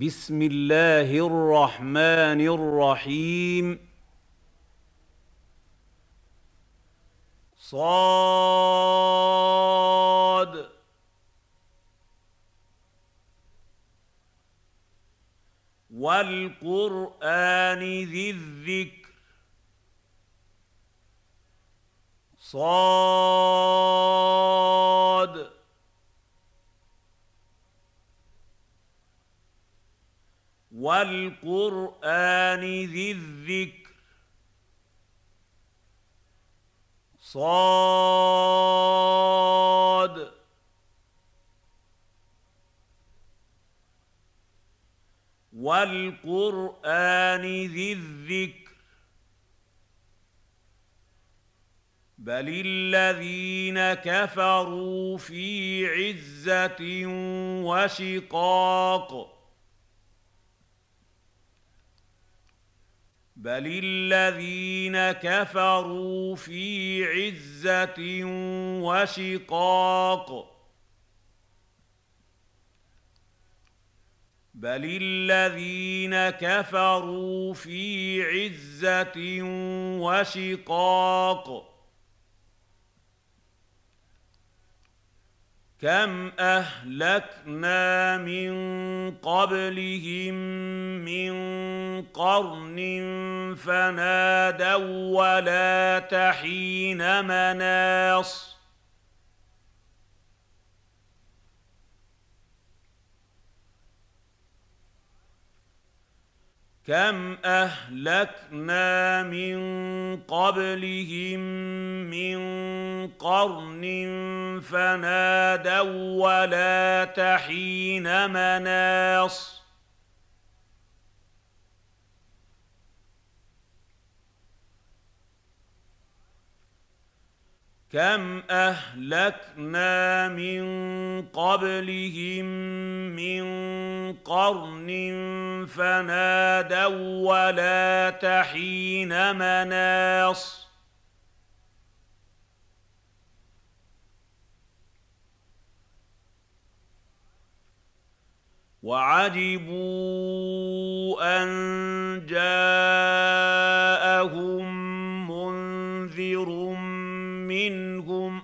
بسم الله الرحمن الرحيم. صاد. والقرآن ذي الذكر. صاد. والقرآن ذي الذكر. صاد. والقرآن ذي الذكر. بل الذين كفروا في عزة وشقاق. بل الذين كفروا في عزه وشقاق بل الذين كفروا في عزه وشقاق كم اهلكنا من قبلهم من قرن فنادوا ولا تحين مناص كم اهلكنا من قبلهم من قرن فنادوا ولا تحين مناص كم اهلكنا من قبلهم من قرن فنادوا ولا تحين مناص وعجبوا ان جاءهم منذر منهم.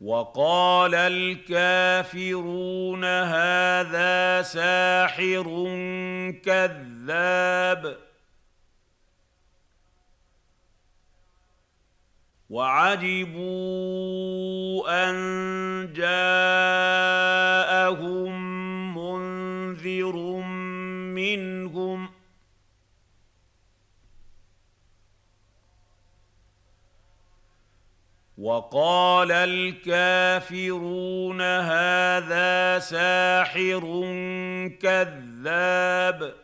وقال الكافرون هذا ساحر كذاب. وعجبوا أن جاءهم منذر منهم. وقال الكافرون هذا ساحر كذاب.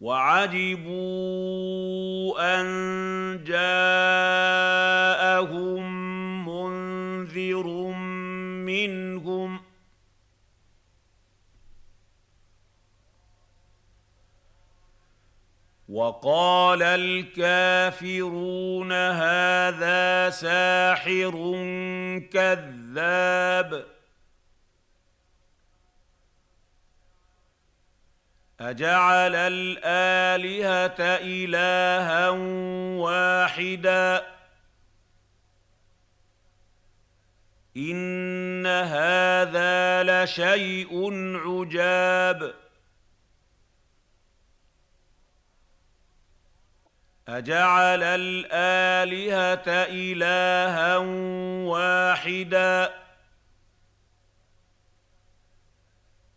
وعجبوا أن جاءهم منذر منهم وقال الكافرون هذا ساحر كذاب. أجعل الآلهة إلها واحدا. إن هذا لشيء عجاب. أجعل الآلهة إلها واحدا.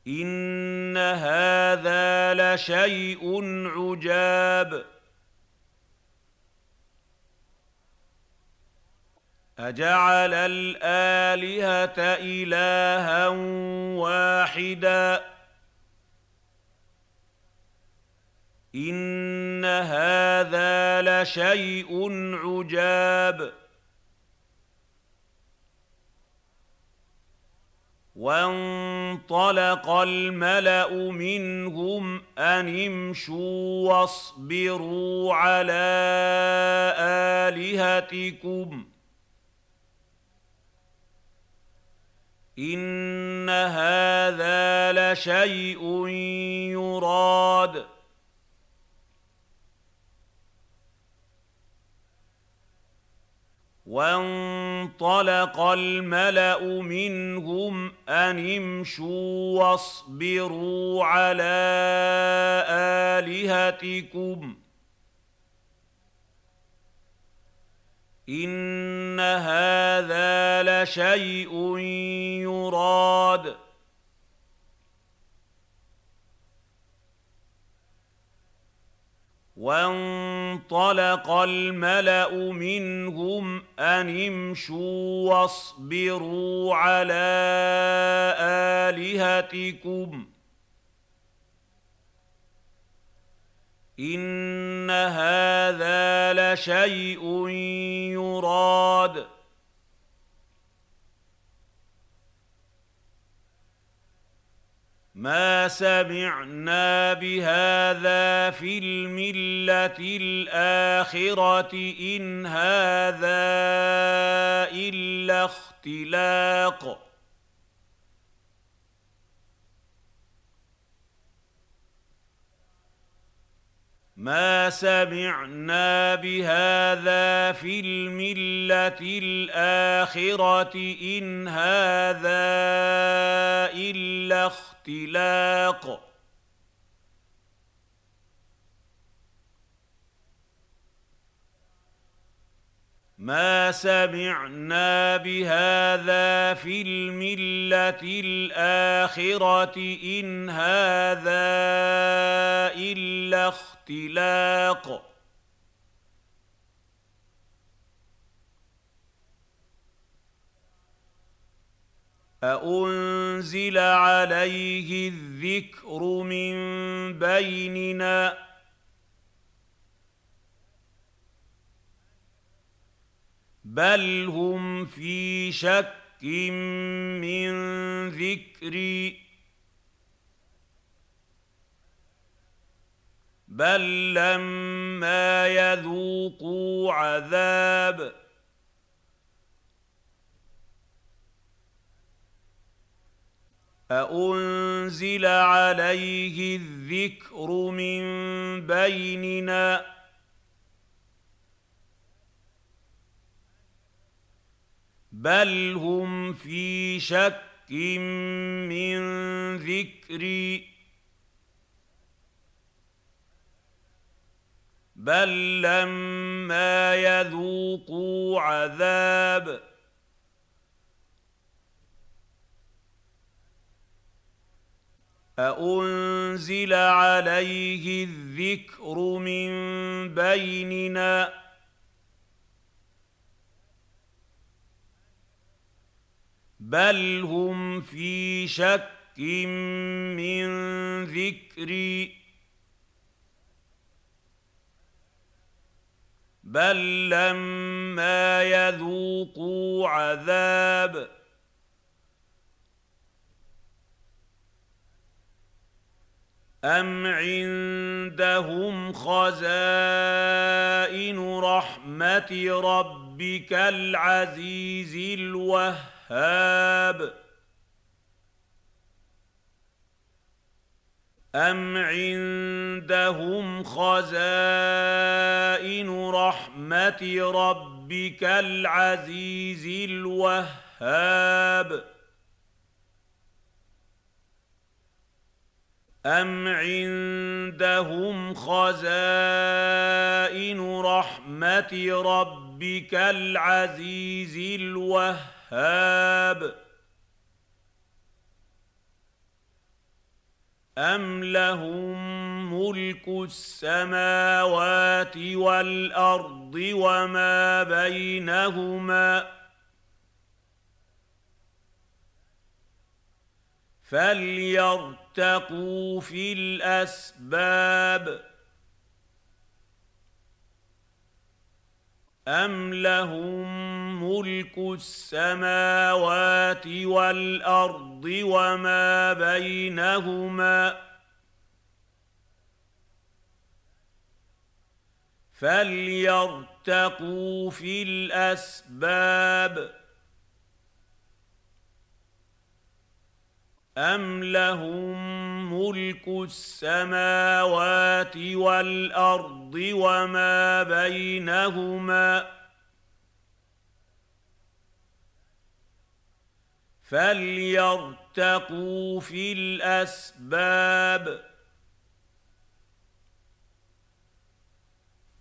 إن هذا لشيء عجاب. أجعل الآلهة إلها واحدا. ان هذا لشيء عجاب. وانطلق الملا منهم ان امشوا واصبروا على الهتكم. ان هذا لشيء يراد. وانطلق الملأ منهم أن امشوا واصبروا على آلهتكم. إن هذا لشيء يراد. وانطلق الملأ منهم أن امشوا واصبروا على آلهتكم. إن هذا لشيء يراد. ما سمعنا بهذا في المله الاخره ان هذا الا اختلاق ما سمعنا بهذا في الملة الآخرة إن هذا إلا اختلاق. ما سمعنا بهذا في الملة الآخرة إن هذا إلا اختلاق. أأنزل عليه الذكر من بيننا بل هم في شك من ذكري. بل لما يذوقوا عذاب أأنزل عليه الذكر من بيننا بل هم في شك من ذكري. بل لما يذوقوا عذاب أأنزل عليه الذكر من بيننا بل هم في شك من ذكري بل لما يذوقوا عذاب. أم عندهم خزائن رحمة ربك العزيز الوهاب ۖ. أم عندهم خزائن رحمة ربك العزيز الوهاب؟ أم عندهم خزائن رحمة ربك العزيز الوهاب ۖ؟ أم لهم ملك السماوات والأرض وما بينهما فليرتقوا في الأسباب أم لهم ملك السماوات والارض وما بينهما فليرتقوا في الاسباب أم لهم ملك السماوات والأرض وما بينهما فليرتقوا في الأسباب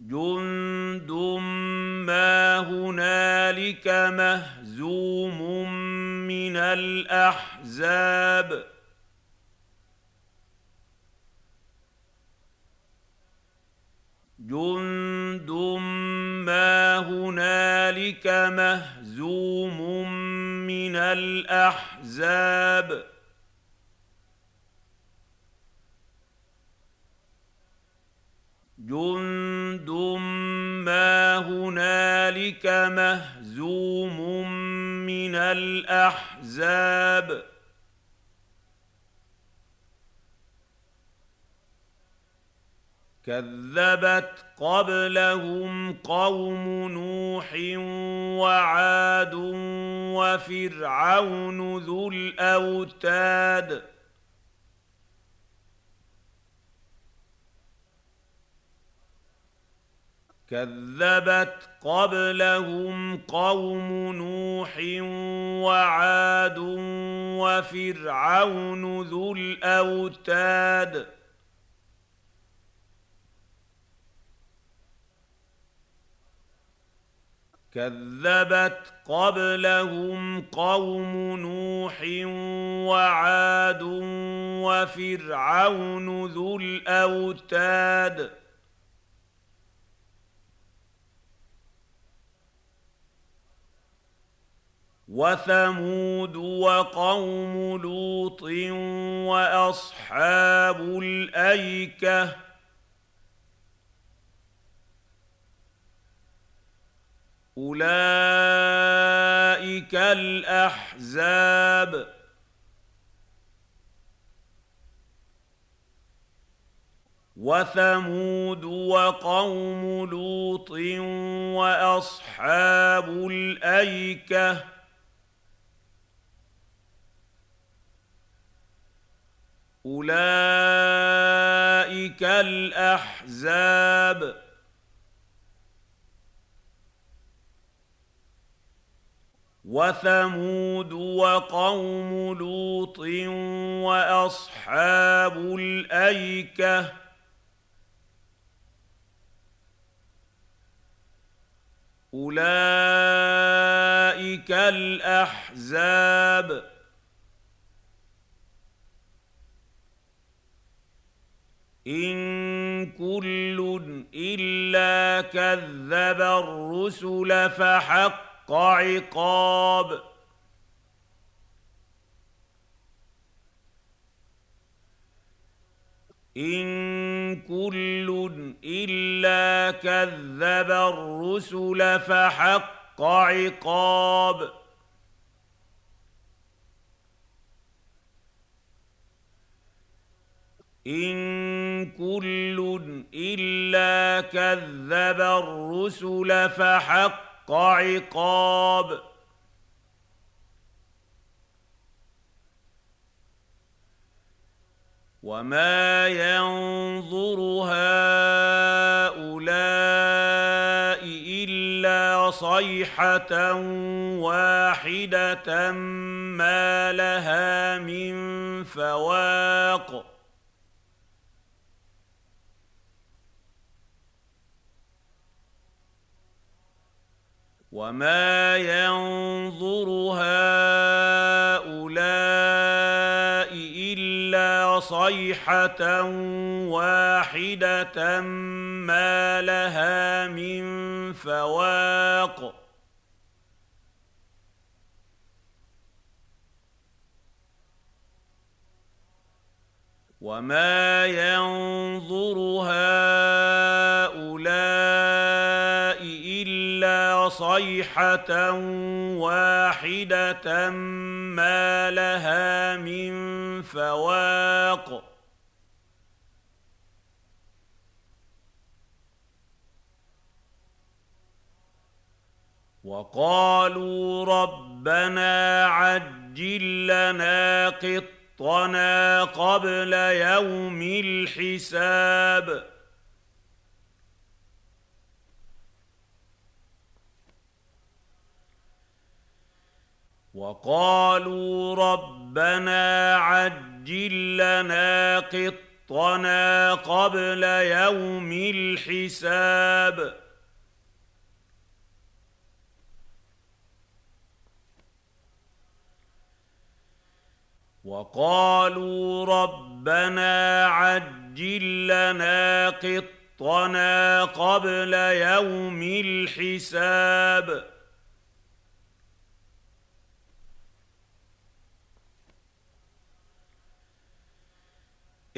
جند ما هنالك مهزوم من الأحزاب. جند ما هنالك مهزوم من الأحزاب. جند ما هنالك مهزوم من الأحزاب. كذبت قبلهم قوم نوح وعاد وفرعون ذو الأوتاد. كذبت قبلهم قوم نوح وعاد وفرعون ذو الأوتاد. كذبت قبلهم قوم نوح وعاد وفرعون ذو الأوتاد. وثمود وقوم لوط وأصحاب الأيكة أولئك الأحزاب وثمود وقوم لوط وأصحاب الأيكة اولئك الاحزاب. وثمود وقوم لوط واصحاب الايكه. اولئك الاحزاب. إن كل إلا كذب الرسل فحق عقاب. إن كل إلا كذب الرسل فحق عقاب. إن كل إلا كذب الرسل فحق عقاب. وما ينظر هؤلاء إلا صيحة واحدة ما لها من فواق. وما ينظر هؤلاء الا صيحه واحدة ما لها من فواق وما ينظر هؤلاء صيحة واحدة ما لها من فواق. وقالوا ربنا عجل لنا قطنا قبل يوم الحساب. وقالوا ربنا عجل لنا قطنا قبل يوم الحساب. وقالوا ربنا عجل لنا قطنا قبل يوم الحساب.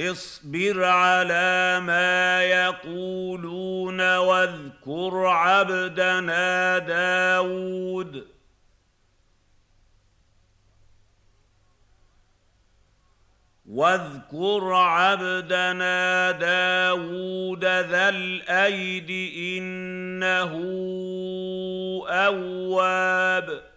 اصبر على ما يقولون واذكر عبدنا داود. واذكر عبدنا داود ذا الأيد إنه أواب.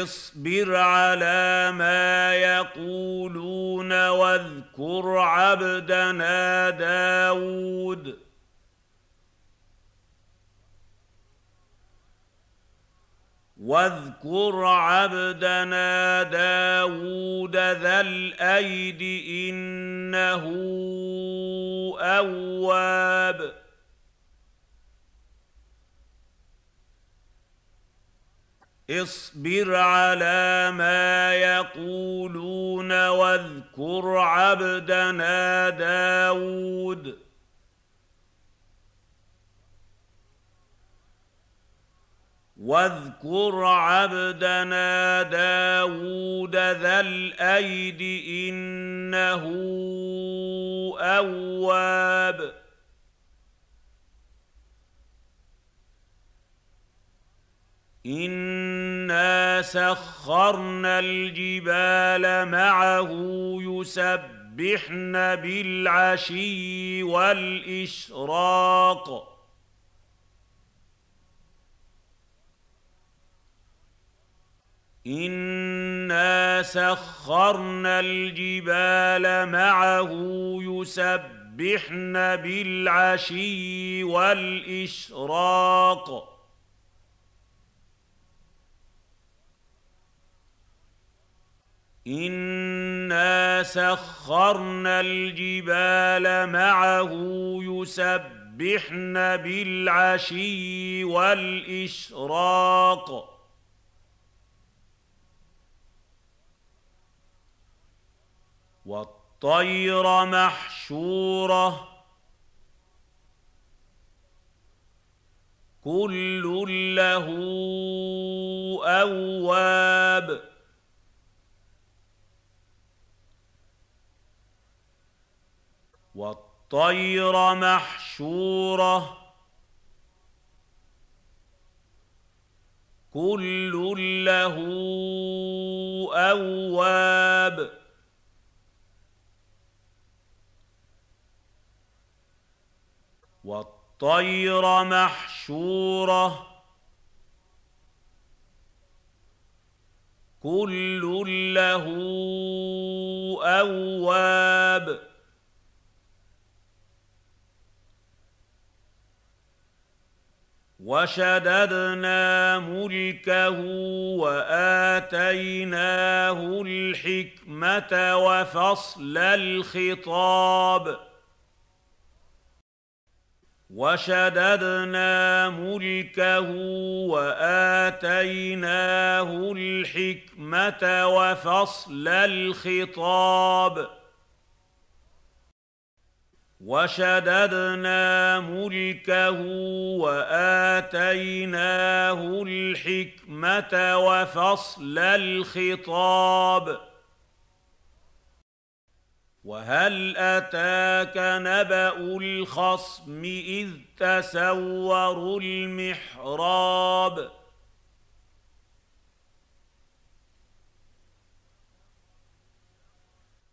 اصبر على ما يقولون واذكر عبدنا داود. واذكر عبدنا داود ذا الأيد إنه أواب. اصبر على ما يقولون واذكر عبدنا داود. واذكر عبدنا داود ذا الأيد إنه أواب. انا سخرنا الجبال معه يسبحن بالعشي والاشراق انا سخرنا الجبال معه يسبحن بالعشي والاشراق انا سخرنا الجبال معه يسبحن بالعشي والاشراق والطير محشوره كل له اواب والطير محشوره. كل له أواب. والطير محشوره. كل له أواب. وشددنا ملكه وآتيناه الحكمة وفصل الخطاب. وشددنا ملكه وآتيناه الحكمة وفصل الخطاب. وشددنا ملكه وآتيناه الحكمة وفصل الخطاب. وهل أتاك نبأ الخصم إذ تسوروا المحراب؟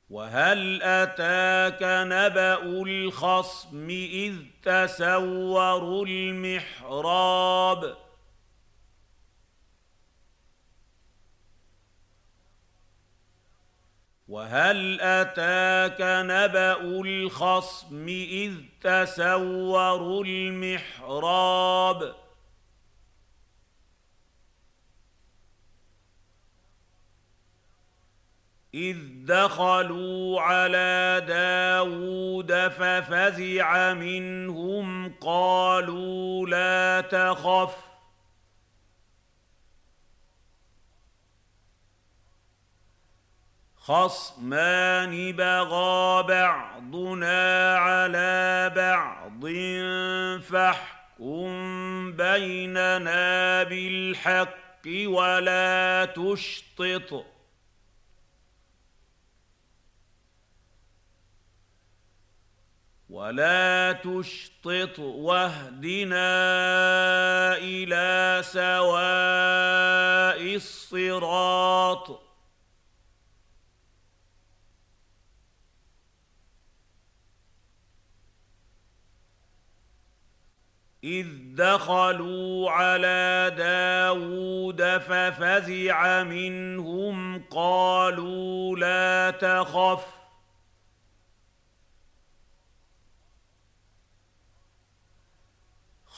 وهل أتاك نبأ الخصم إذ تسوروا المحراب؟ وهل أتاك نبأ الخصم إذ تسوروا المحراب؟ اذ دخلوا على داود ففزع منهم قالوا لا تخف خصمان بغى بعضنا على بعض فاحكم بيننا بالحق ولا تشطط ولا تشطط واهدنا إلى سواء الصراط اذ دخلوا على داود ففزع منهم قالوا لا تخف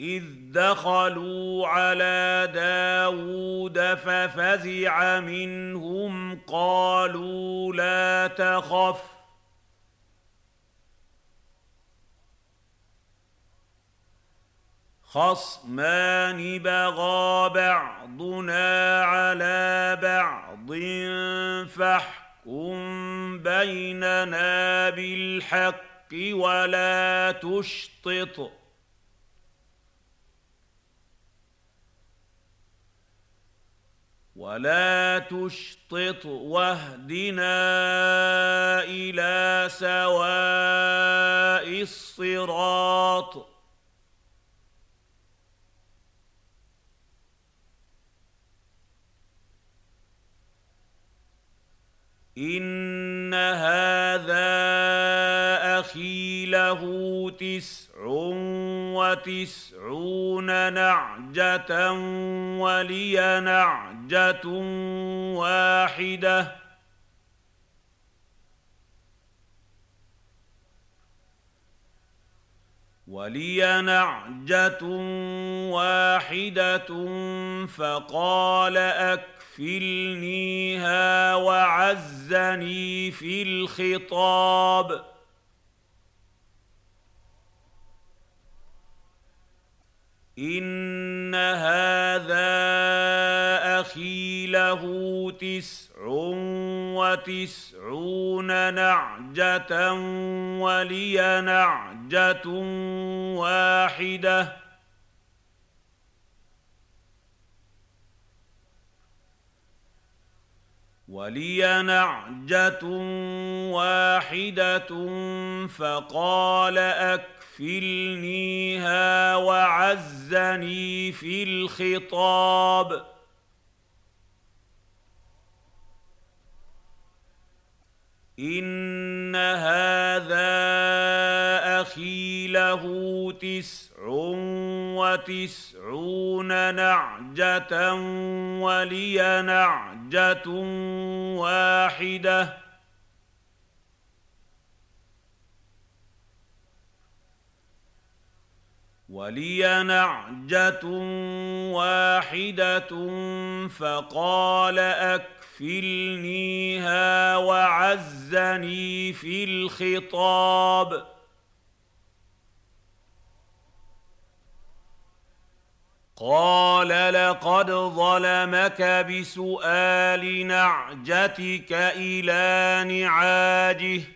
إذ دخلوا على داود ففزع منهم قالوا لا تخف. خصمان بغى بعضنا على بعض فاحكم بيننا بالحق ولا تشطط. ولا تشطط واهدنا إلى سواء الصراط. إن هذا له تسع وتسعون نعجة ولي نعجة واحدة. ولي نعجة واحدة فقال أك كفلنيها وعزني في الخطاب. ان هذا أخي له تسع وتسعون نعجه ولي نعجه واحدة ولي نعجه واحدة فقال اكفلنيها وعزني في الخطاب. إن هذا أخي له تسع وتسعون نعجة ولي نعجة واحدة. ولي نعجة واحدة فقال اكفلنيها وعزني في الخطاب. قال لقد ظلمك بسؤال نعجتك إلى نعاجه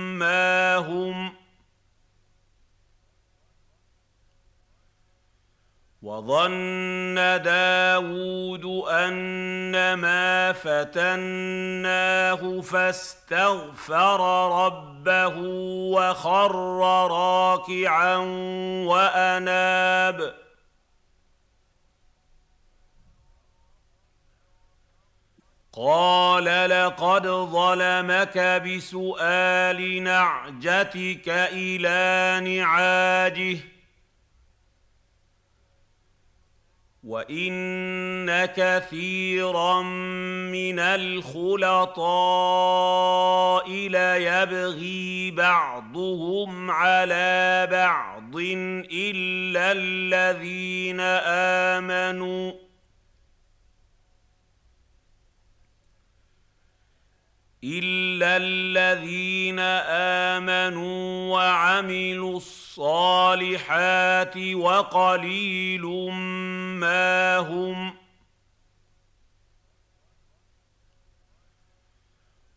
ما هم وظن داود أنما فتناه فاستغفر ربه وخر راكعا وأناب ۖ قال لقد ظلمك بسؤال نعجتك إلى نعاجه. وإن كثيرا من الخلطاء ليبغي بعضهم على بعض إلا الذين آمنوا. الا الذين امنوا وعملوا الصالحات وقليل ما هم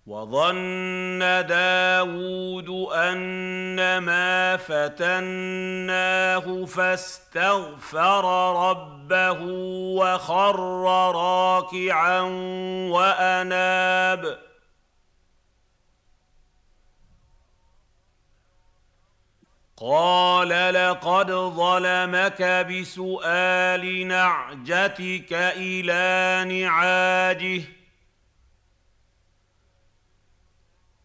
وظن داود انما فتناه فاستغفر ربه وخر راكعا واناب قال لقد ظلمك بسؤال نعجتك إلى نعاجه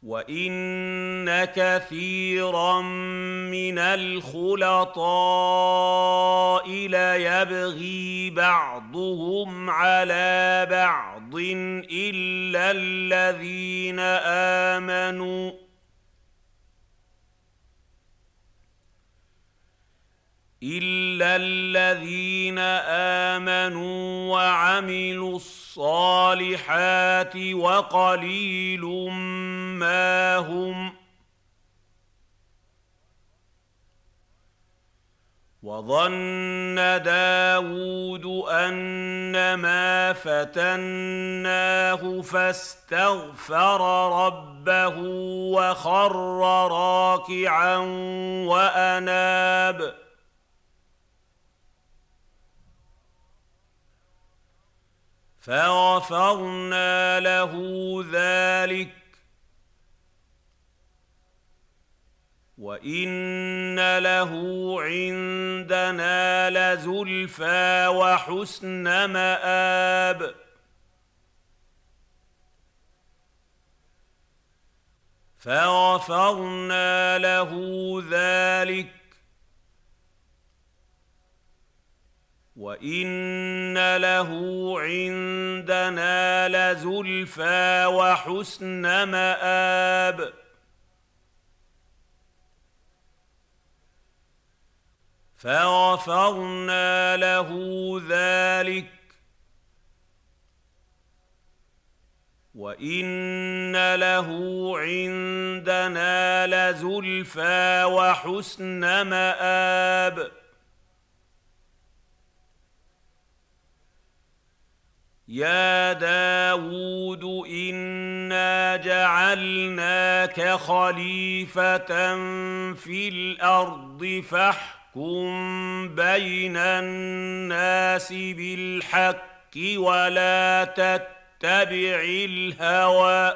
وإن كثيرا من الخلطاء ليبغي بعضهم على بعض إلا الذين آمنوا الا الذين امنوا وعملوا الصالحات وقليل ما هم وظن داود انما فتناه فاستغفر ربه وخر راكعا واناب فغفرنا له ذلك. وإن له عندنا لزلفى وحسن مآب. فغفرنا له ذلك. وان له عندنا لزلفى وحسن ماب فغفرنا له ذلك وان له عندنا لزلفى وحسن ماب يا داود انا جعلناك خليفه في الأرض فاحكم بين الناس بالحق ولا تتبع الهوى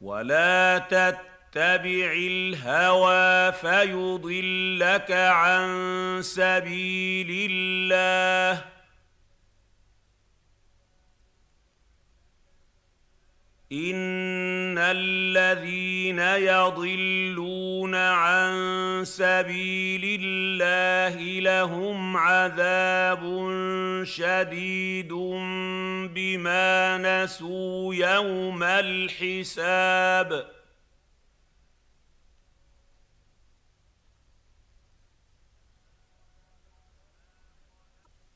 ولا تتبع الهوى فيضلك عن سبيل الله. إن الذين يضلون عن سبيل الله لهم عذاب شديد بما نسوا يوم الحساب.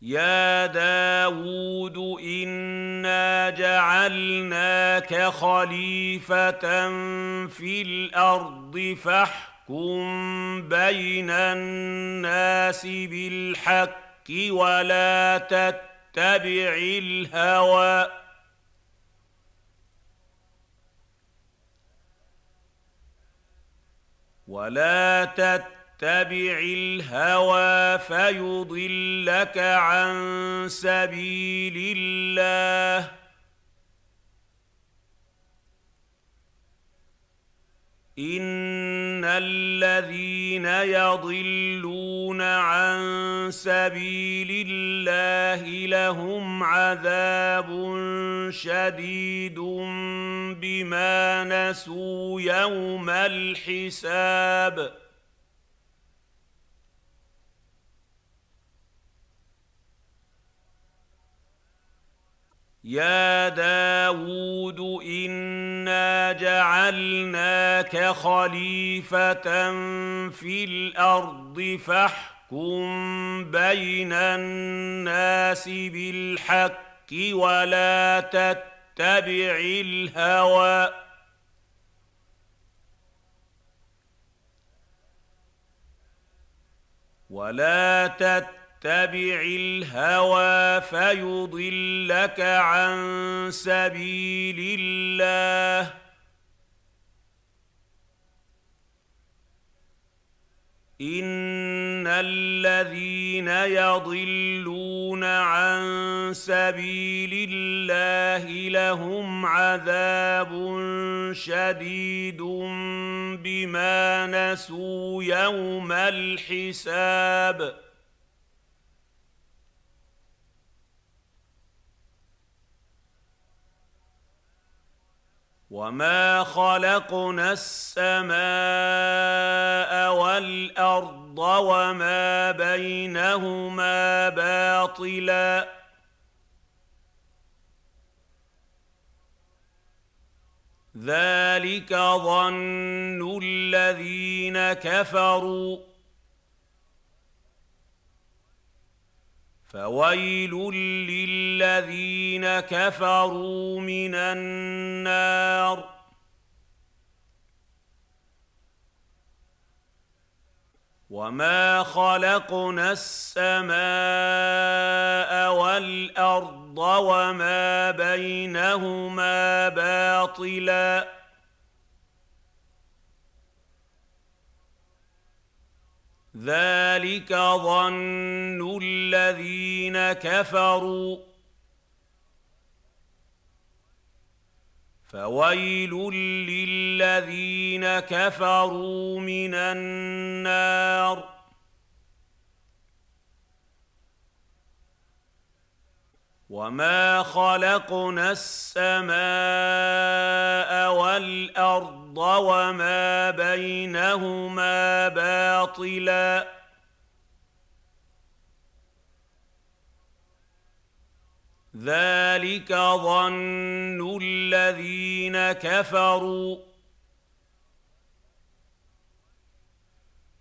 يا داود انا جعلناك خليفه في الأرض فاحكم بين الناس بالحق ولا تتبع الهوى ولا تتبع اتبع الهوى فيضلك عن سبيل الله. إن الذين يضلون عن سبيل الله لهم عذاب شديد بما نسوا يوم الحساب. يا داود انا جعلناك خليفه في الأرض فاحكم بين الناس بالحق ولا تتبع الهوى ولا تتبع اتبع الهوى فيضلك عن سبيل الله. إن الذين يضلون عن سبيل الله لهم عذاب شديد بما نسوا يوم الحساب. وما خلقنا السماء والارض وما بينهما باطلا ذلك ظن الذين كفروا فويل للذين كفروا من النار. وما خلقنا السماء والأرض وما بينهما باطلا. ذلك ظن الذين كفروا. فويل للذين كفروا من النار. وما خلقنا السماء والارض وما بينهما باطلا ذلك ظن الذين كفروا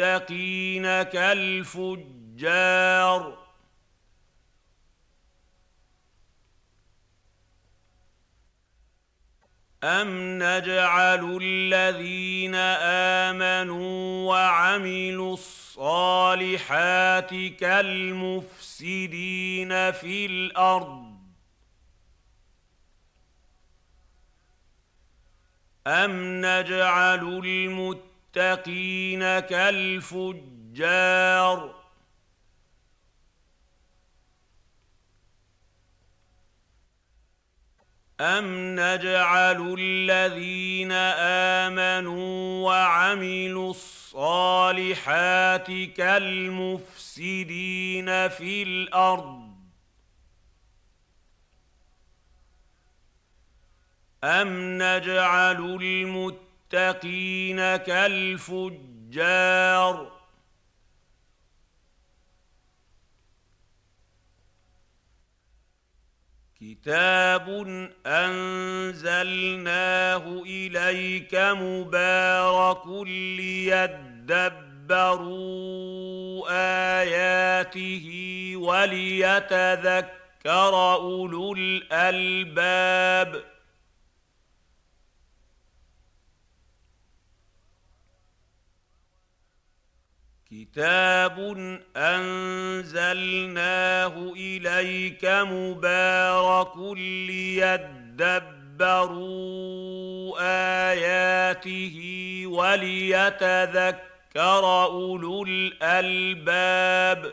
المتقين كالفجار. أم نجعل الذين آمنوا وعملوا الصالحات كالمفسدين في الأرض. أم نجعل المتقين كالفجار. أم نجعل الذين آمنوا وعملوا الصالحات كالمفسدين في الأرض. أم نجعل المتقين كالفجار. كتاب أنزلناه إليك مبارك ليدبروا آياته وليتذكر أولو الألباب. كتاب انزلناه اليك مبارك ليدبروا اياته وليتذكر اولو الالباب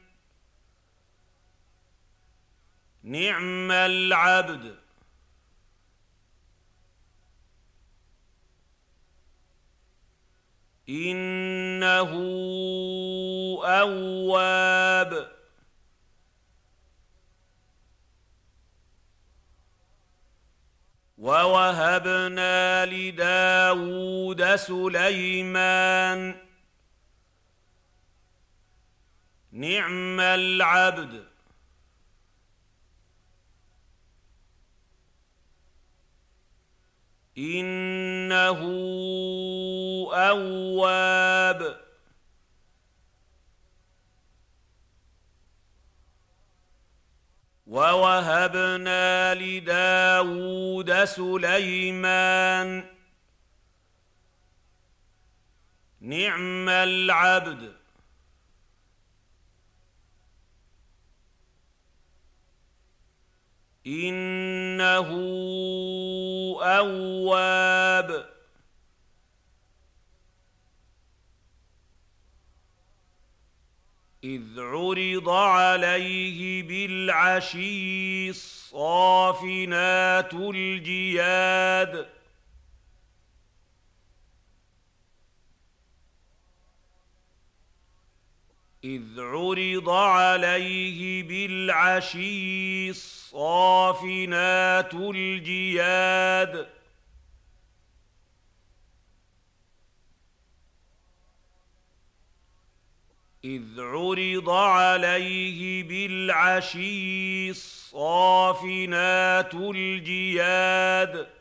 نعم العبد. إنه أواب. ووهبنا لداود سليمان. نعم العبد. إنه أواب. ووهبنا لداود سليمان نعم العبد. إنه أواب. إذ عرض عليه بالعشي الصافنات الجياد. إذ عرض عليه بالعشي الصافنات الجياد. إذ عرض عليه بالعشي الصافنات الجياد.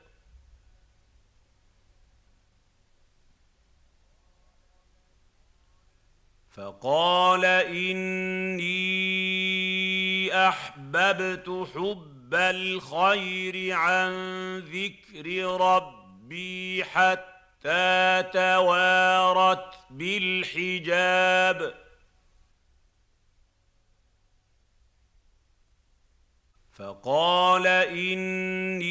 فقال إني أحببت حب الخير عن ذكر ربي حتى توارت بالحجاب. فقال إني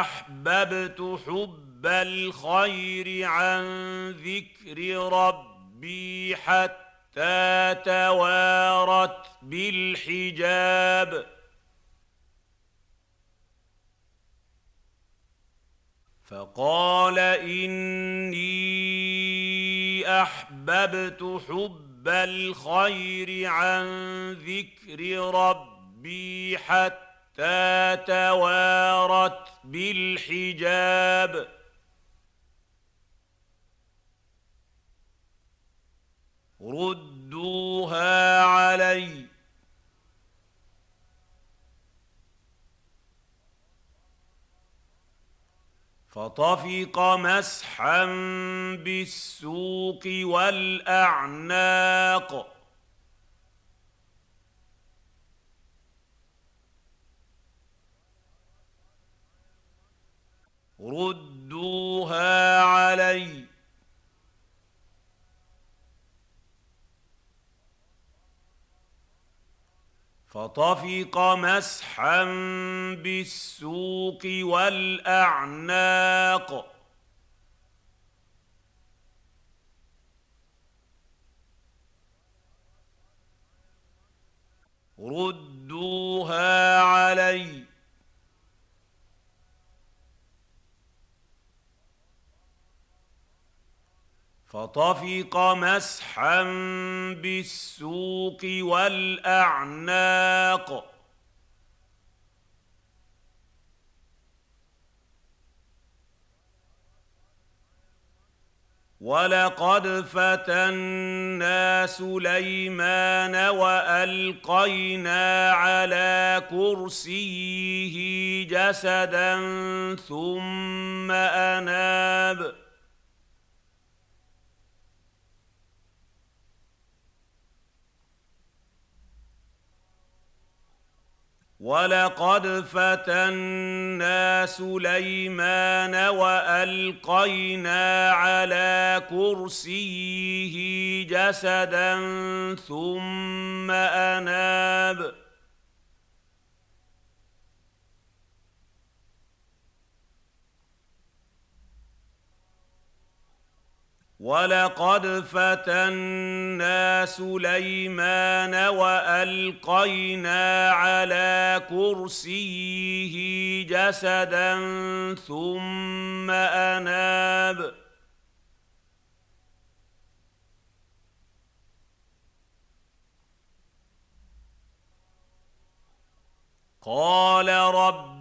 أحببت حب الخير عن ذكر ربي ربي حتى توارت بالحجاب. فقال إني أحببت حب الخير عن ذكر ربي حتى توارت بالحجاب. ردوها عليّ. فطفق مسحا بالسوق والأعناق. ردوها عليّ. فطفق مسحا بالسوق والأعناق. ردوها عليّ. فطفق مسحا بالسوق والأعناق. ولقد فتنا سليمان وألقينا على كرسيه جسدا ثم أناب. ولقد فتنا سليمان والقينا على كرسيه جسدا ثم اناب ولقد فتنا سليمان والقينا على كرسيه جسدا ثم اناب قال رب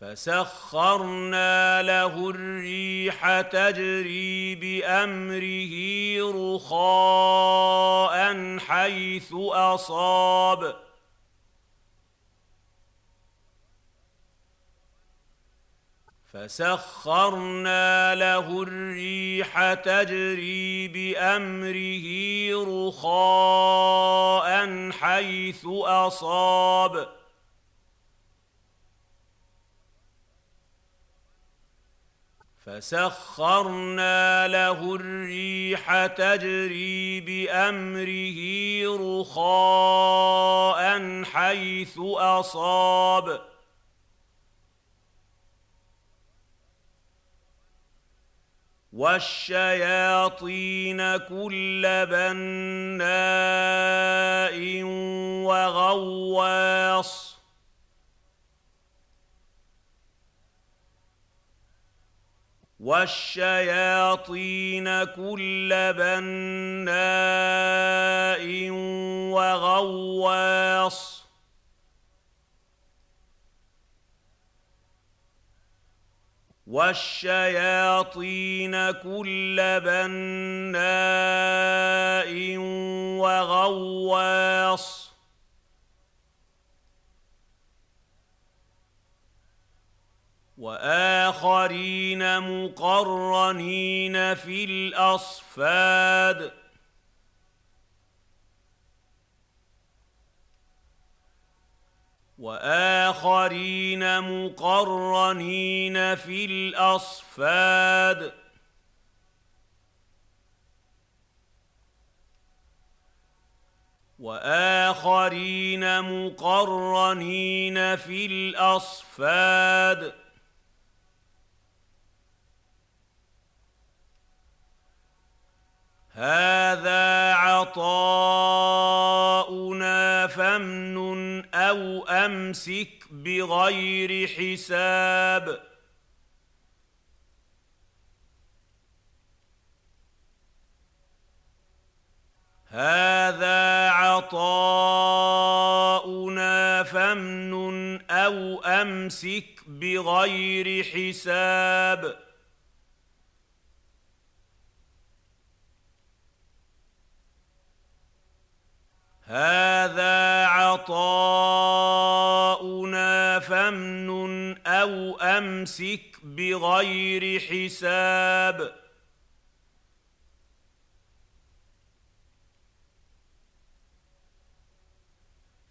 فسخرنا له الريح تجري بأمره رخاء حيث أصاب. فسخرنا له الريح تجري بأمره رخاء حيث أصاب. فسخرنا له الريح تجري بأمره رخاء حيث أصاب. والشياطين كل بناء وغواص. والشياطين كل بناء وغواص. والشياطين كل بناء وغواص. وآخرين مقرنين في الأصفاد. وآخرين مقرنين في الأصفاد. وآخرين مقرنين في الأصفاد. هذا عطاؤنا فامنن أو أمسك بغير حساب. هذا عطاؤنا فامنن أو أمسك بغير حساب. هذا عطاؤنا فامنن أو أمسك بغير حساب.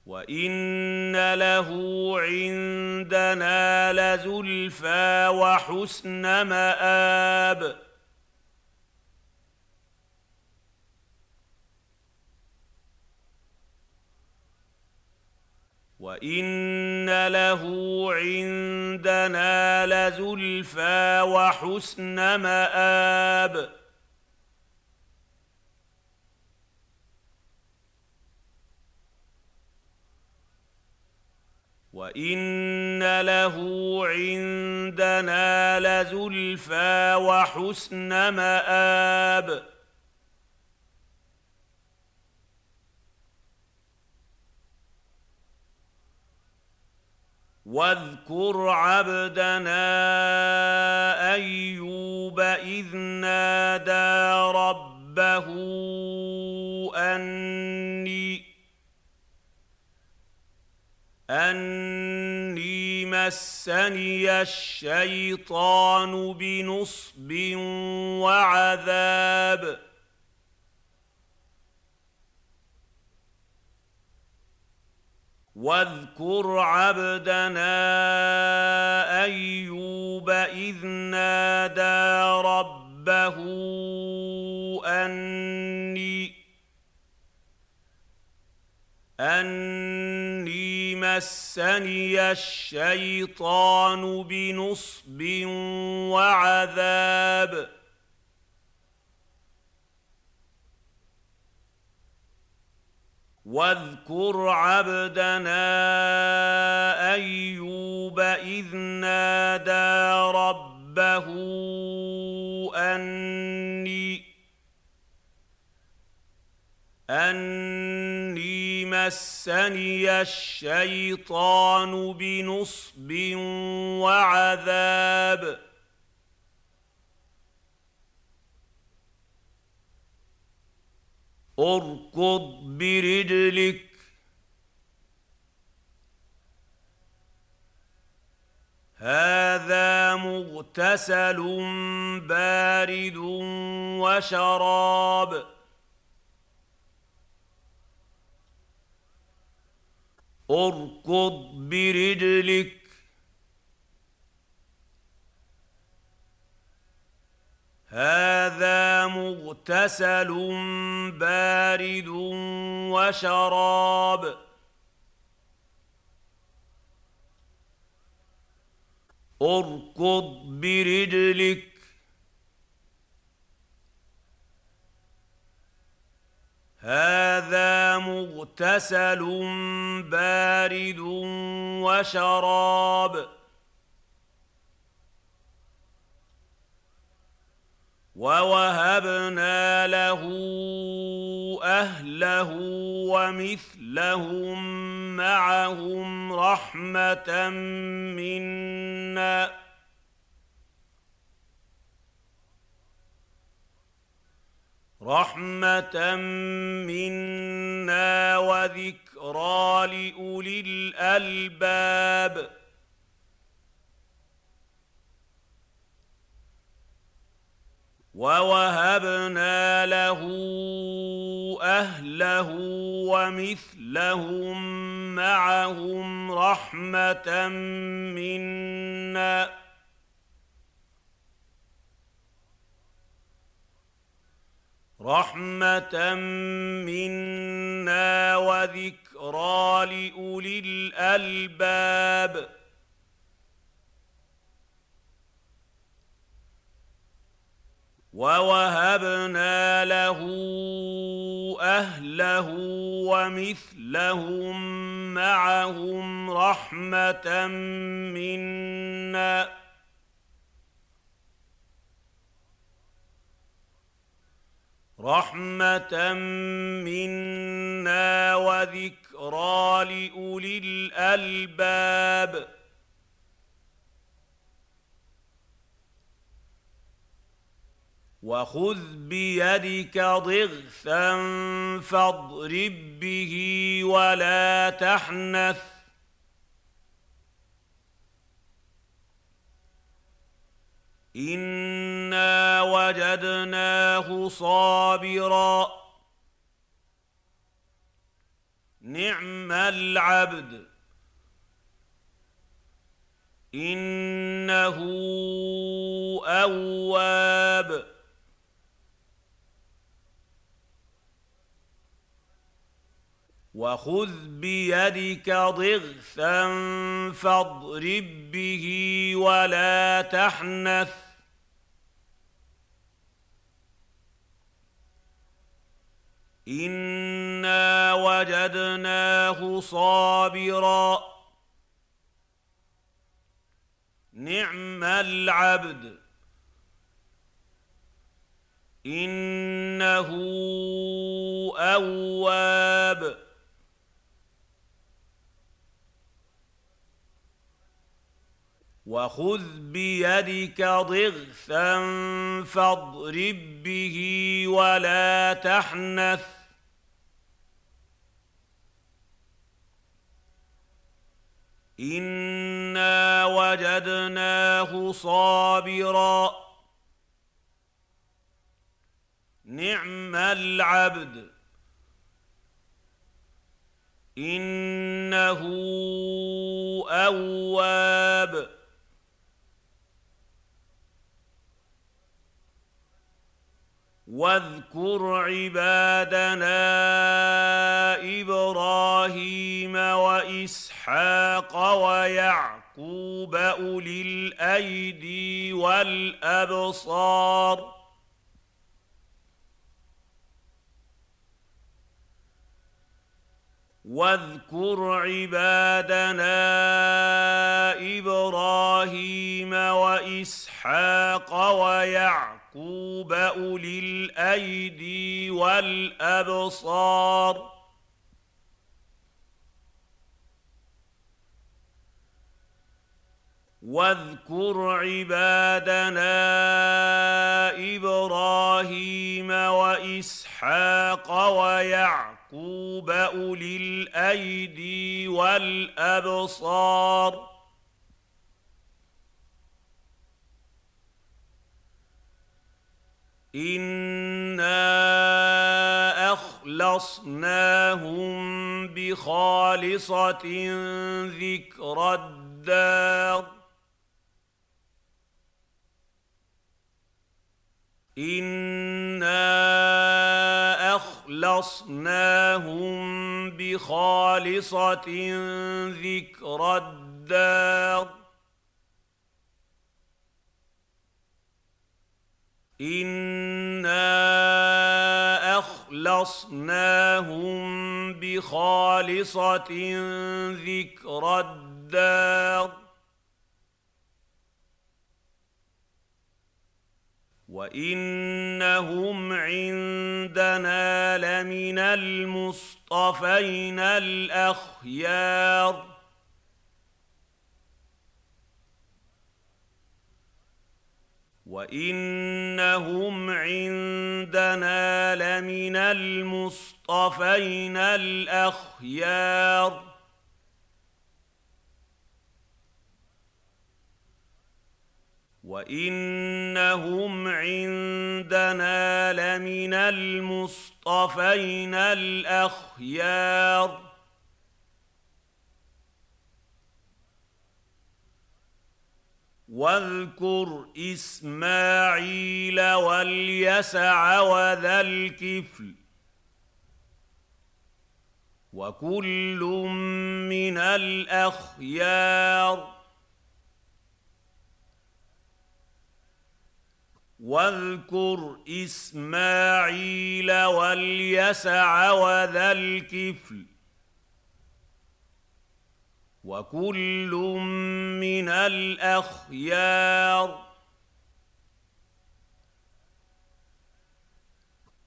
وإن له عندنا لزلفى وحسن مآب. وان له عندنا لزلفى وحسن مآب وان له عندنا لزلفى وحسن مآب واذكر عبدنا أيوب إذ نادى ربه أني أني مسني الشيطان بنصب وعذاب واذكر عبدنا أيوب إذ نادى ربه أني أني مسني الشيطان بنصب وعذاب واذكر عبدنا أيوب إذ نادى ربه أني أني مسني الشيطان بنصب وعذاب اركض برجلك. هذا مغتسل بارد وشراب. اركض برجلك. هذا مغتسل بارد وشراب. اركض برجلك. هذا مغتسل بارد وشراب. ووهبنا له اهله ومثلهم معهم رحمه منا رحمه منا وذكرى لاولي الالباب ووهبنا له اهله ومثلهم معهم رحمه منا رحمه منا وذكرى لاولي الالباب ووهبنا له اهله ومثلهم معهم رحمه منا رحمه منا وذكرى لاولي الالباب وخذ بيدك ضغثا فاضرب به ولا تحنث. انا وجدناه صابرا. نعم العبد. انه اواب. وخذ بيدك ضغثا فاضرب به ولا تحنث. انا وجدناه صابرا. نعم العبد. انه اواب. وخذ بيدك ضغثا فاضرب به ولا تحنث. انا وجدناه صابرا. نعم العبد. انه اواب. واذكر عبادنا إبراهيم وإسحاق ويعقوب أولي الأيدي والأبصار. واذكر عبادنا إبراهيم وإسحاق ويعقوب يعقوب اولي الايدي والابصار واذكر عبادنا إبراهيم واسحاق ويعقوب اولي الايدي والابصار انا اخلصناهم بخالصه ذكر الدار انا اخلصناهم بخالصه ذكر الدار انا اخلصناهم بخالصه ذكر الدار وانهم عندنا لمن المصطفين الاخيار وانهم عندنا لمن المصطفين الاخيار وانهم عندنا لمن المصطفين الاخيار واذكر إسماعيل واليسع وذا الكفل وكل من الأخيار واذكر إسماعيل واليسع وذا الكفل وكل من الأخيار.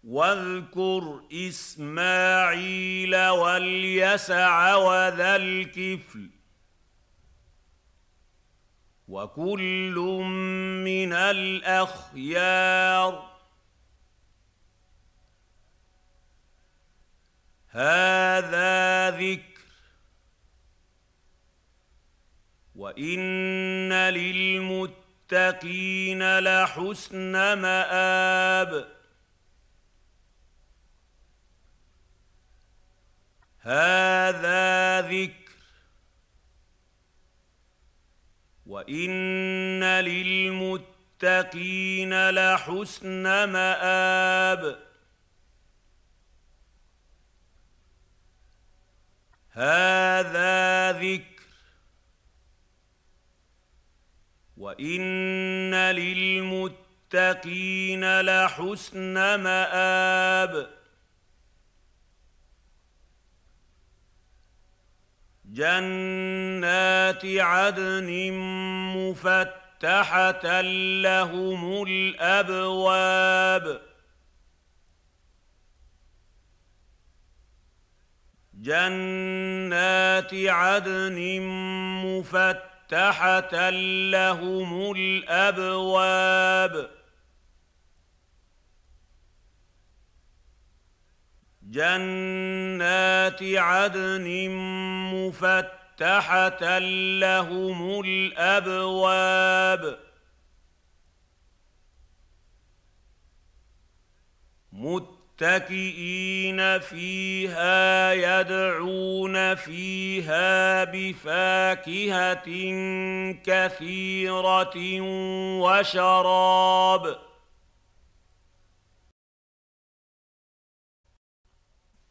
واذكر إسماعيل واليسع وذا الكفل. وكل من الأخيار. هذا ذكر وان للمتقين لحسن مآب هذا ذكر وان للمتقين لحسن مآب هذا ذكر وان للمتقين لحسن مآب جنات عدن مفتحه لهم الابواب جنات عدن مفتحه لهم الأبواب. جنات عدن مفتحه لهم الأبواب. متكئين فيها يدعون فيها بفاكهه كثيره وشراب.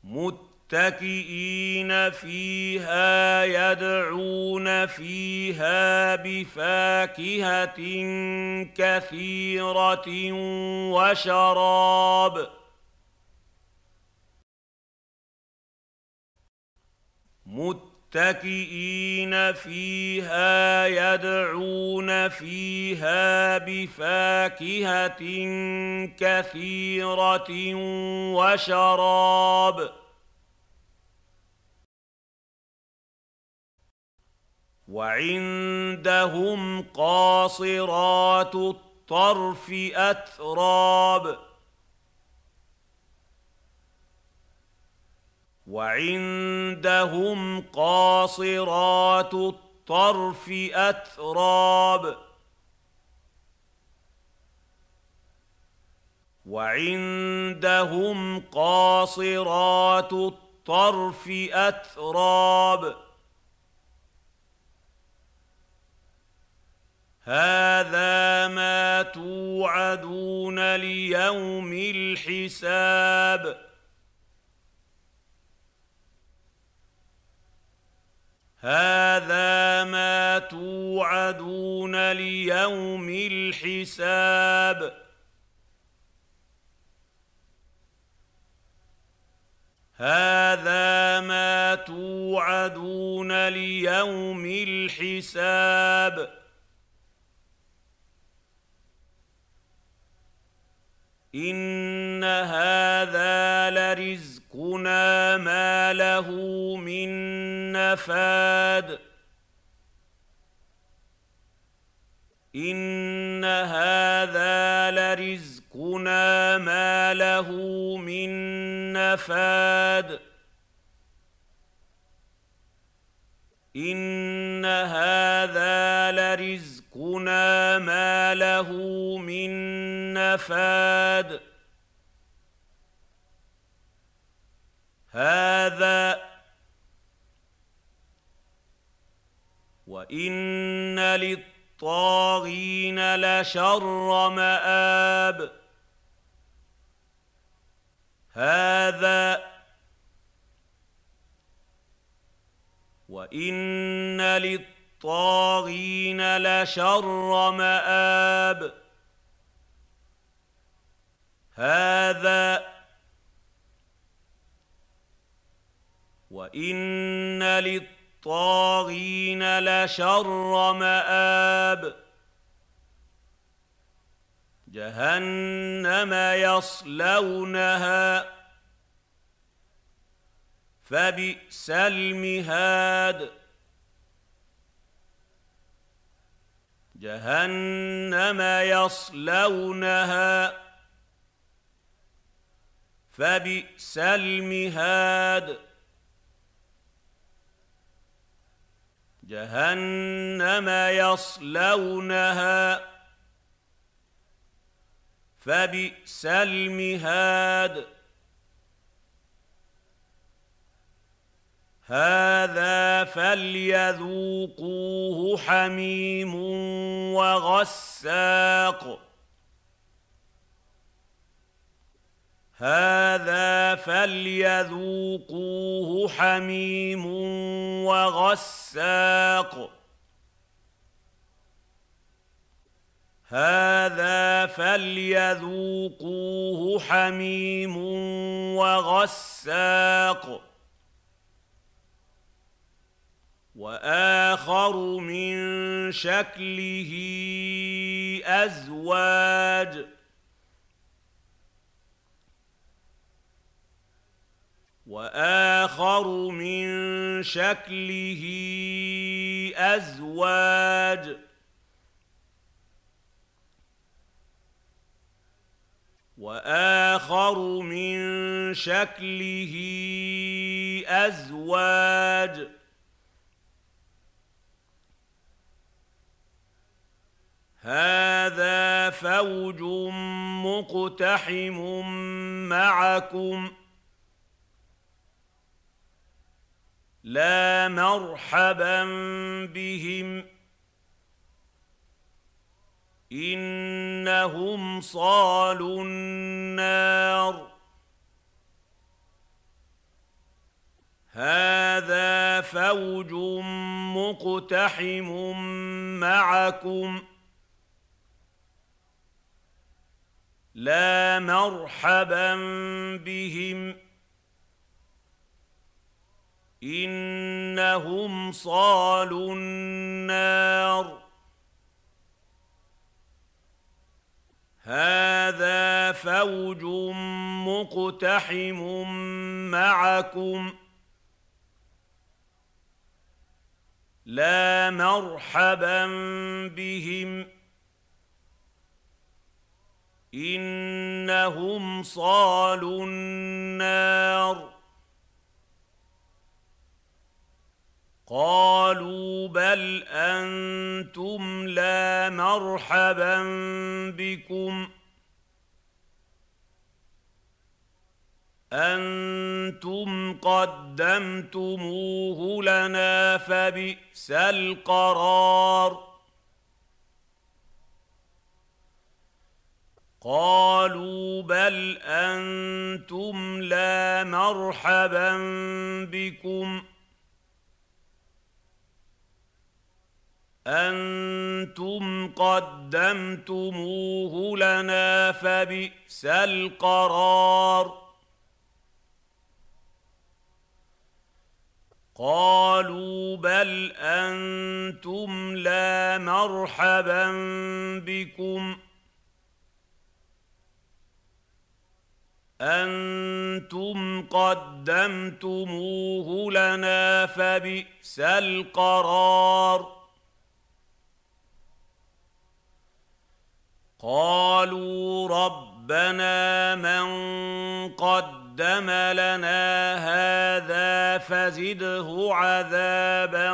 متكئين فيها يدعون فيها بفاكهه كثيره وشراب. متكئين فيها يدعون فيها بفاكهة كثيرة وشراب. وعندهم قاصرات الطرف أتراب. وعندهم قاصرات الطرف أتراب. وعندهم قاصرات الطرف أتراب. هذا ما توعدون ليوم الحساب. هذا ما توعدون ليوم الحساب. هذا ما توعدون ليوم الحساب. إن هذا لرزقنا ما له من نفاد ان هذا لرزقنا ما له من نفاد ان هذا لرزقنا ما له من نفاد هذا وإن للطاغين لشر مآب. هذا وإن للطاغين لشر مآب. هذا وان للطاغين لشر مآب جهنم يصلونها فبئس المهاد جهنم يصلونها فبئس المهاد جهنم يصلونها فبئس المهاد. هذا فليذوقوه حميم وغساق. هذا فليذوقوه حميم وغساق. هذا فليذوقوه حميم وغساق. وآخر من شكله أزواج. وآخر من شكله أزواج. وآخر من شكله أزواج. هذا فوج مقتحم معكم. لا مرحبا بهم. إنهم صالوا النار. هذا فوج مقتحم معكم. لا مرحبا بهم. إنهم صالوا النار. هذا فوج مقتحم معكم. لا مرحبا بهم. إنهم صالوا النار. قالوا بل أنتم لا مرحبا بكم. أنتم قدمتموه لنا فبئس القرار. قالوا بل أنتم لا مرحبا بكم. أنتم قدمتموه لنا فبئس القرار قالوا بل أنتم لا مرحبا بكم أنتم قدمتموه لنا فبئس القرار قالوا ربنا من قدم لنا هذا فزده عذابا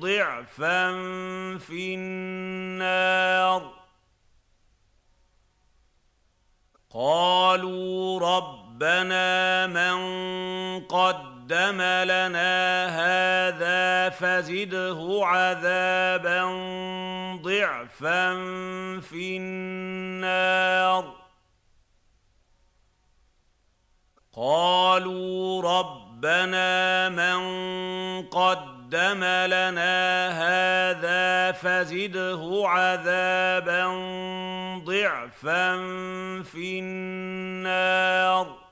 ضعفا في النار. قالوا ربنا من قدم لنا هذا فزده عذابا ضعفا في النار. قالوا ربنا من قدم لنا هذا فزده عذابا ضعفا في النار.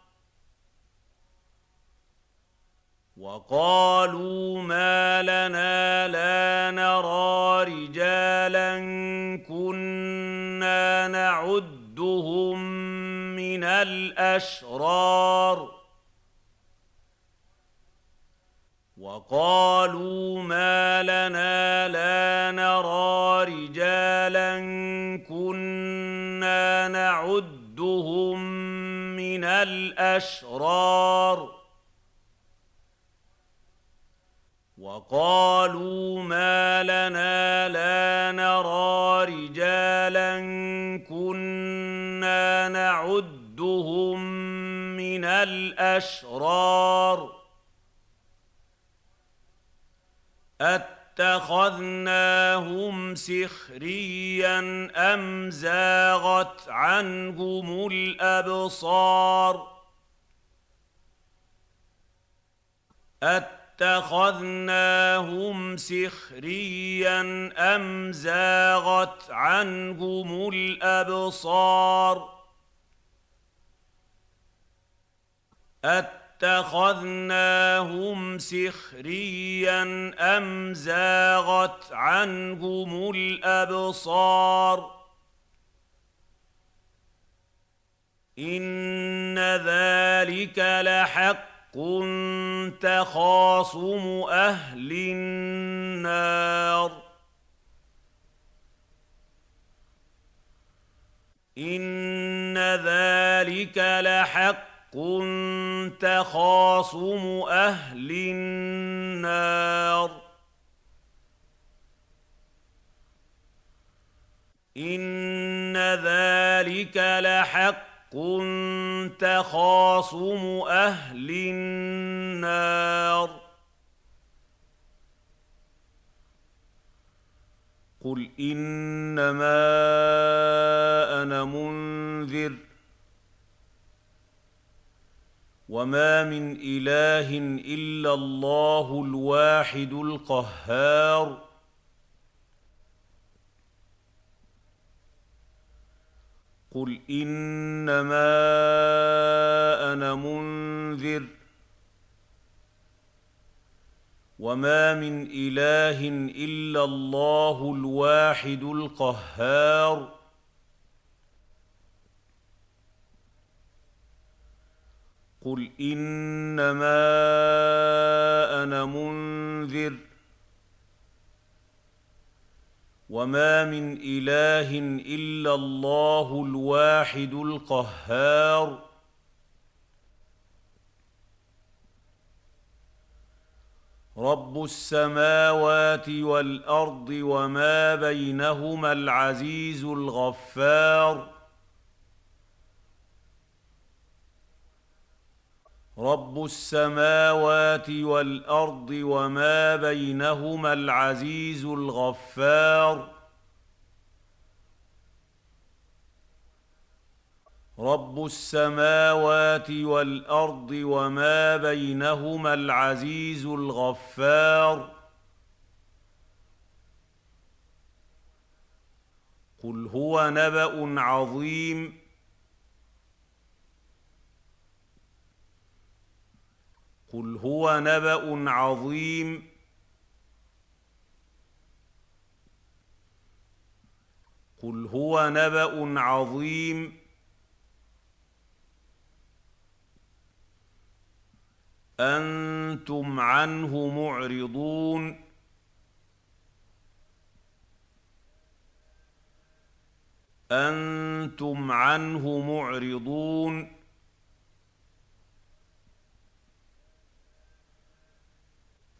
وقالوا ما لنا لا نرى رجالا كنا نعدهم من الأشرار. وقالوا ما لنا لا نرى رجالا كنا نعدهم من الأشرار. وقالوا ما لنا لا نرى رجالا كنا نعدهم من الأشرار. أتخذناهم سخريا أم زاغت عنهم الأبصار؟ اتخذناهم سخريا أم زاغت عنهم الأبصار؟ اتخذناهم سخريا أم زاغت عنهم الأبصار؟ إن ذلك لحق تخاصم أهل النار. إن ذلك لحق تخاصم أهل النار. إن ذلك لحق تخاصم أهل النار. قل إنما أنا منذر وما من إله إلا الله الواحد القهار. قل انما أنا منذر وما من اله الا الله الواحد القهار قل انما أنا منذر وما من اله الا الله الواحد القهار رب السماوات والارض وما بينهما العزيز الغفار رب السماوات والارض وما بينهما العزيز الغفار. رب السماوات والارض وما بينهما العزيز الغفار. قل هو نبا عظيم. قل هو نبا عظيم. قل هو نبا عظيم. أنتم عنه معرضون. أنتم عنه معرضون.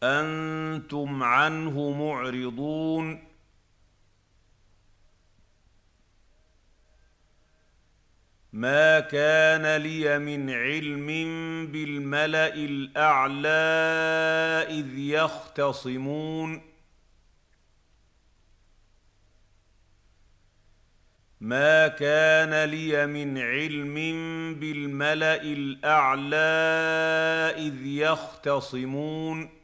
أنتم عنه معرضون. ما كان لي من علم بالملأ الأعلى إذ يختصمون. ما كان لي من علم بالملأ الأعلى إذ يختصمون.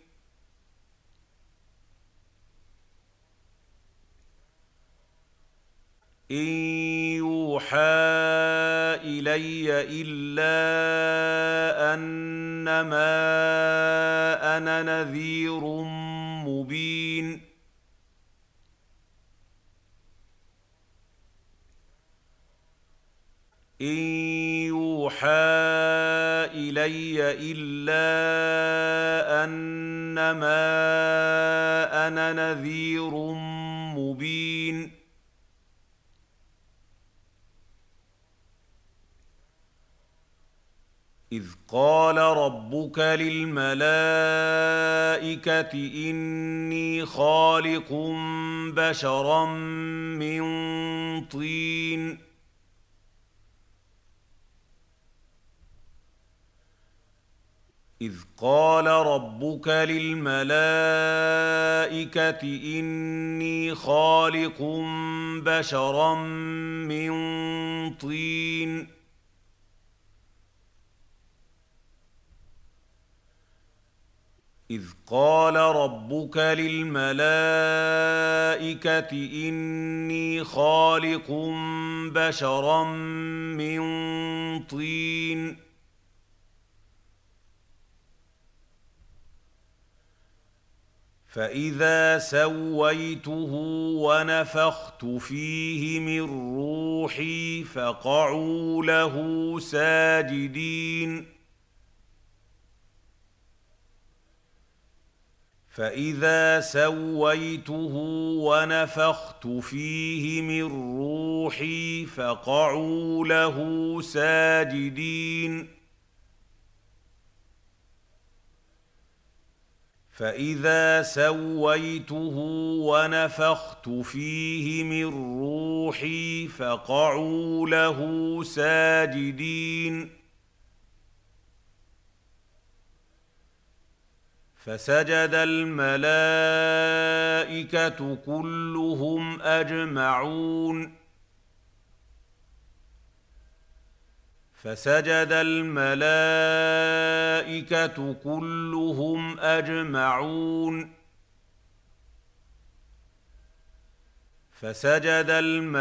إن يوحى إلي إلا أنما أنا نذير مبين. إن يوحى إلي إلا أنما أنا نذير مبين. إذ قال ربك للملائكة إني خالق بشرا من طين. إذ قال ربك للملائكة إني خالق بشرا من طين. إذ قال ربك للملائكة إني خالق بشرا من طين. فإذا سويته ونفخت فيه من روحي فقعوا له ساجدين. فاذا سويته ونفخت فيه من روحي فقعوا له ساجدين فاذا سويته ونفخت فيه من روحي فقعوا له ساجدين فسجد الملائكة كلهم أجمعون. فسجد الملائكة كلهم أجمعون. فسجد الملائكة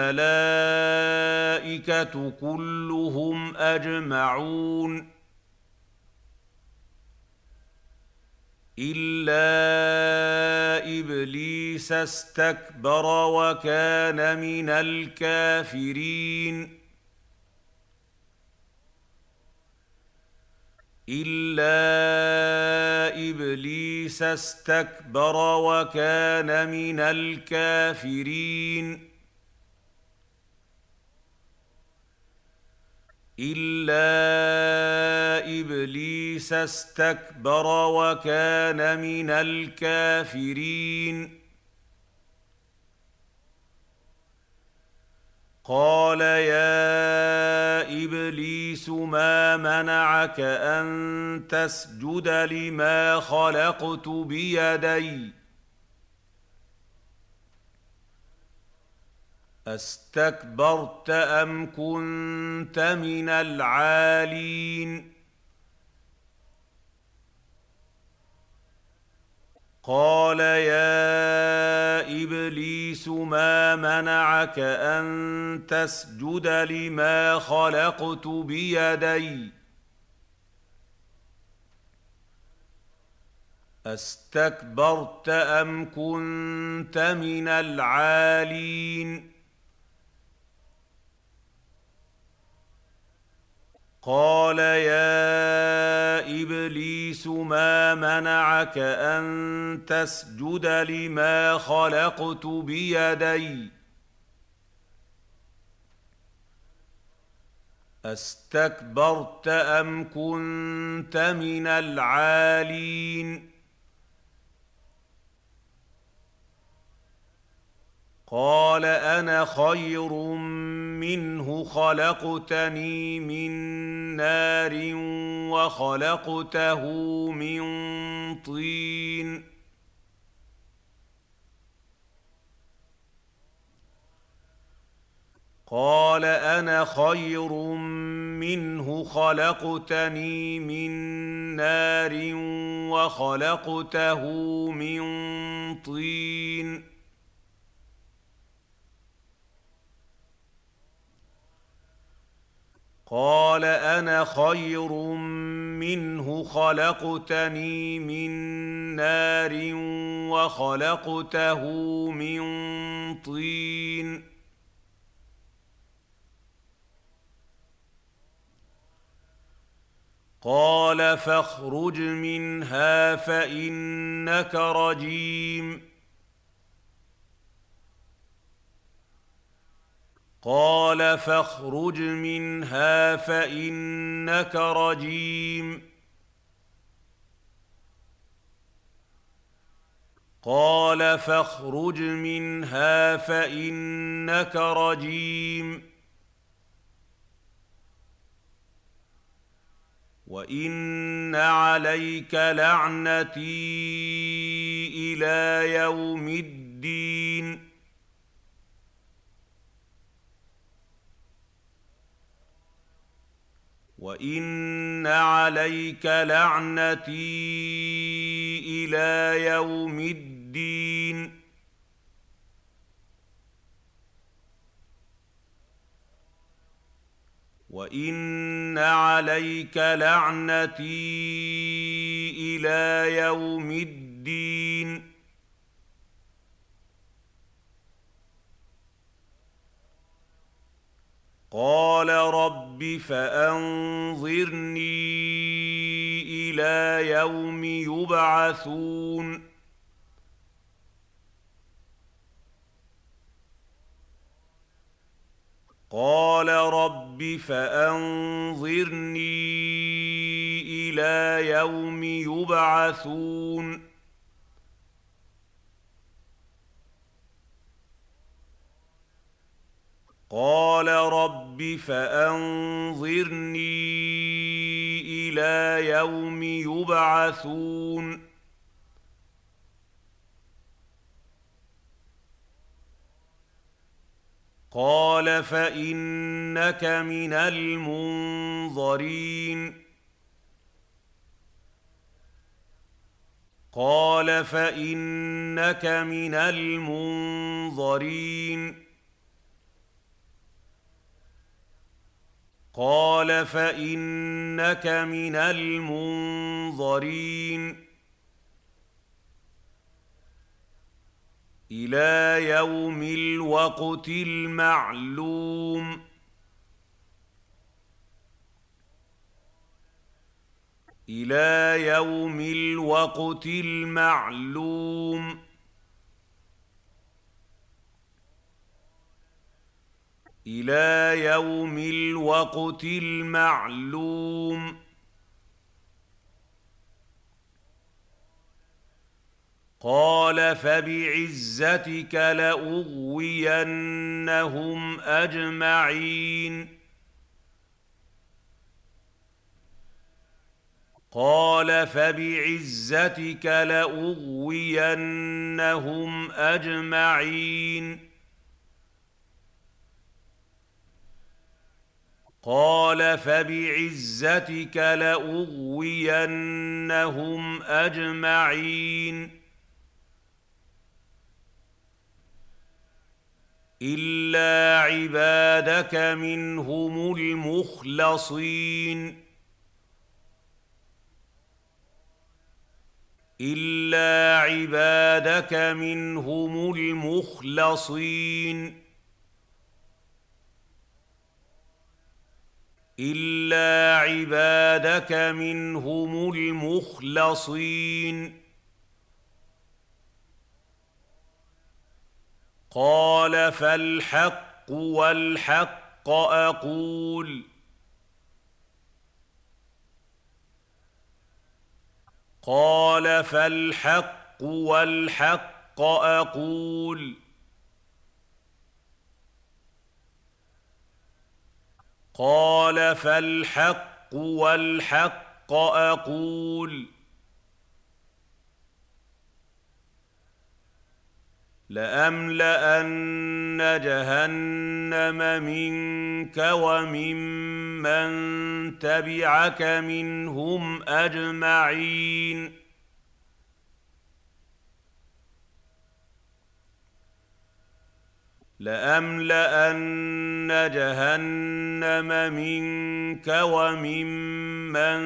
كلهم أجمعون. إلا إبليس استكبر وكان من الكافرين. إلا إبليس استكبر وكان من الكافرين. إلا إبليس استكبر وكان من الكافرين. قال يا إبليس ما منعك أن تسجد لما خلقت بيدي؟ أستكبرت أم كنت من العالين؟ قال يا إبليس ما منعك أن تسجد لما خلقت بيدي؟ أستكبرت أم كنت من العالين؟ قال يا ابليس ما منعك ان تسجد لما خلقت بيدي استكبرت ام كنت من العالين قال أنا خير منه خلقتني من نار وخلقته من طين. قال أنا خير منه خلقتني من نار وخلقته من طين. قال أنا خير منه خلقتني من نار وخلقته من طين. قال فاخرج منها فإنك رجيم. قال فاخرج منها فإنك رجيم. قال فاخرج منها فإنك رجيم. وإن عليك لعنتي إلى يوم الدين. وان عليك لعنتي إلى يوم الدين وان عليك لعنتي إلى يوم الدين قال رب فأنظرني إلى يوم يبعثون. قال رب فأنظرني إلى يوم يبعثون. قال رب فأنظرني إلى يوم يبعثون. قال فإنك من المنظرين. قال فإنك من المنظرين. قال فانك من المنظرين إلى يوم الوقت المعلوم إلى يوم الوقت المعلوم إلى يوم الوقت المعلوم. قال فبعزتك لأغوينهم أجمعين. قال فبعزتك لأغوينهم أجمعين. قال فبعزتك لأغوينهم أجمعين. إلا عبادك منهم المخلصين. إلا عبادك منهم المخلصين. الا عبادك منهم المخلصين قال فالحق والحق أقول قال فالحق والحق أقول قال فالحق والحق أقول. لأملأن جهنم منك وممن تبعك منهم أجمعين. لأملأن جهنم منك وممن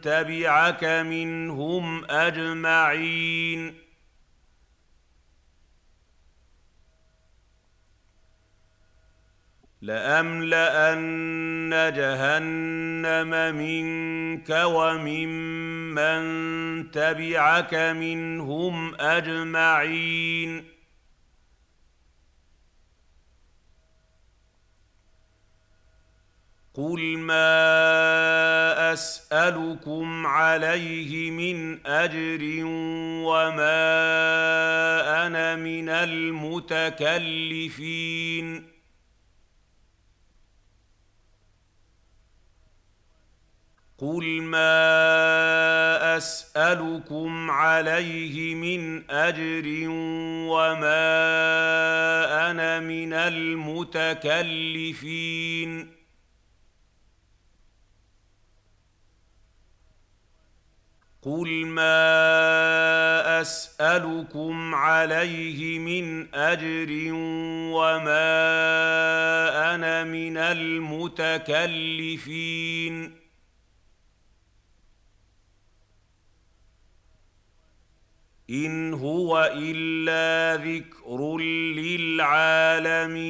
تبعك منهم أجمعين. لأملأن جهنم منك وممن تبعك منهم أجمعين. قل ما اسالكم عليه من اجر وما أنا من المتكلفين قل ما اسالكم عليه من اجر وما أنا من المتكلفين قل ما اسالكم عليه من اجر وما أنا من المتكلفين ان هو الا ذكر للعالمين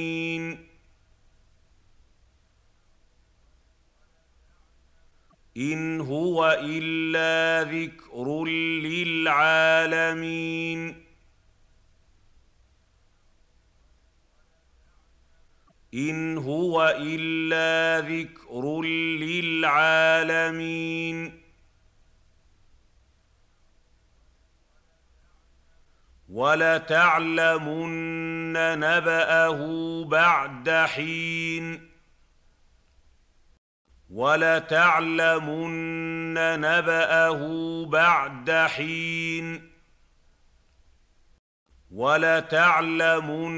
إن هو إلا ذكر للعالمين. إن هو إلا ذكر للعالمين. ولتعلمن نبأه بعد حين. ولتعلمن نبأه بعد حين. ولتعلمن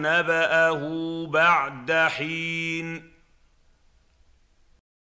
نبأه بعد حين.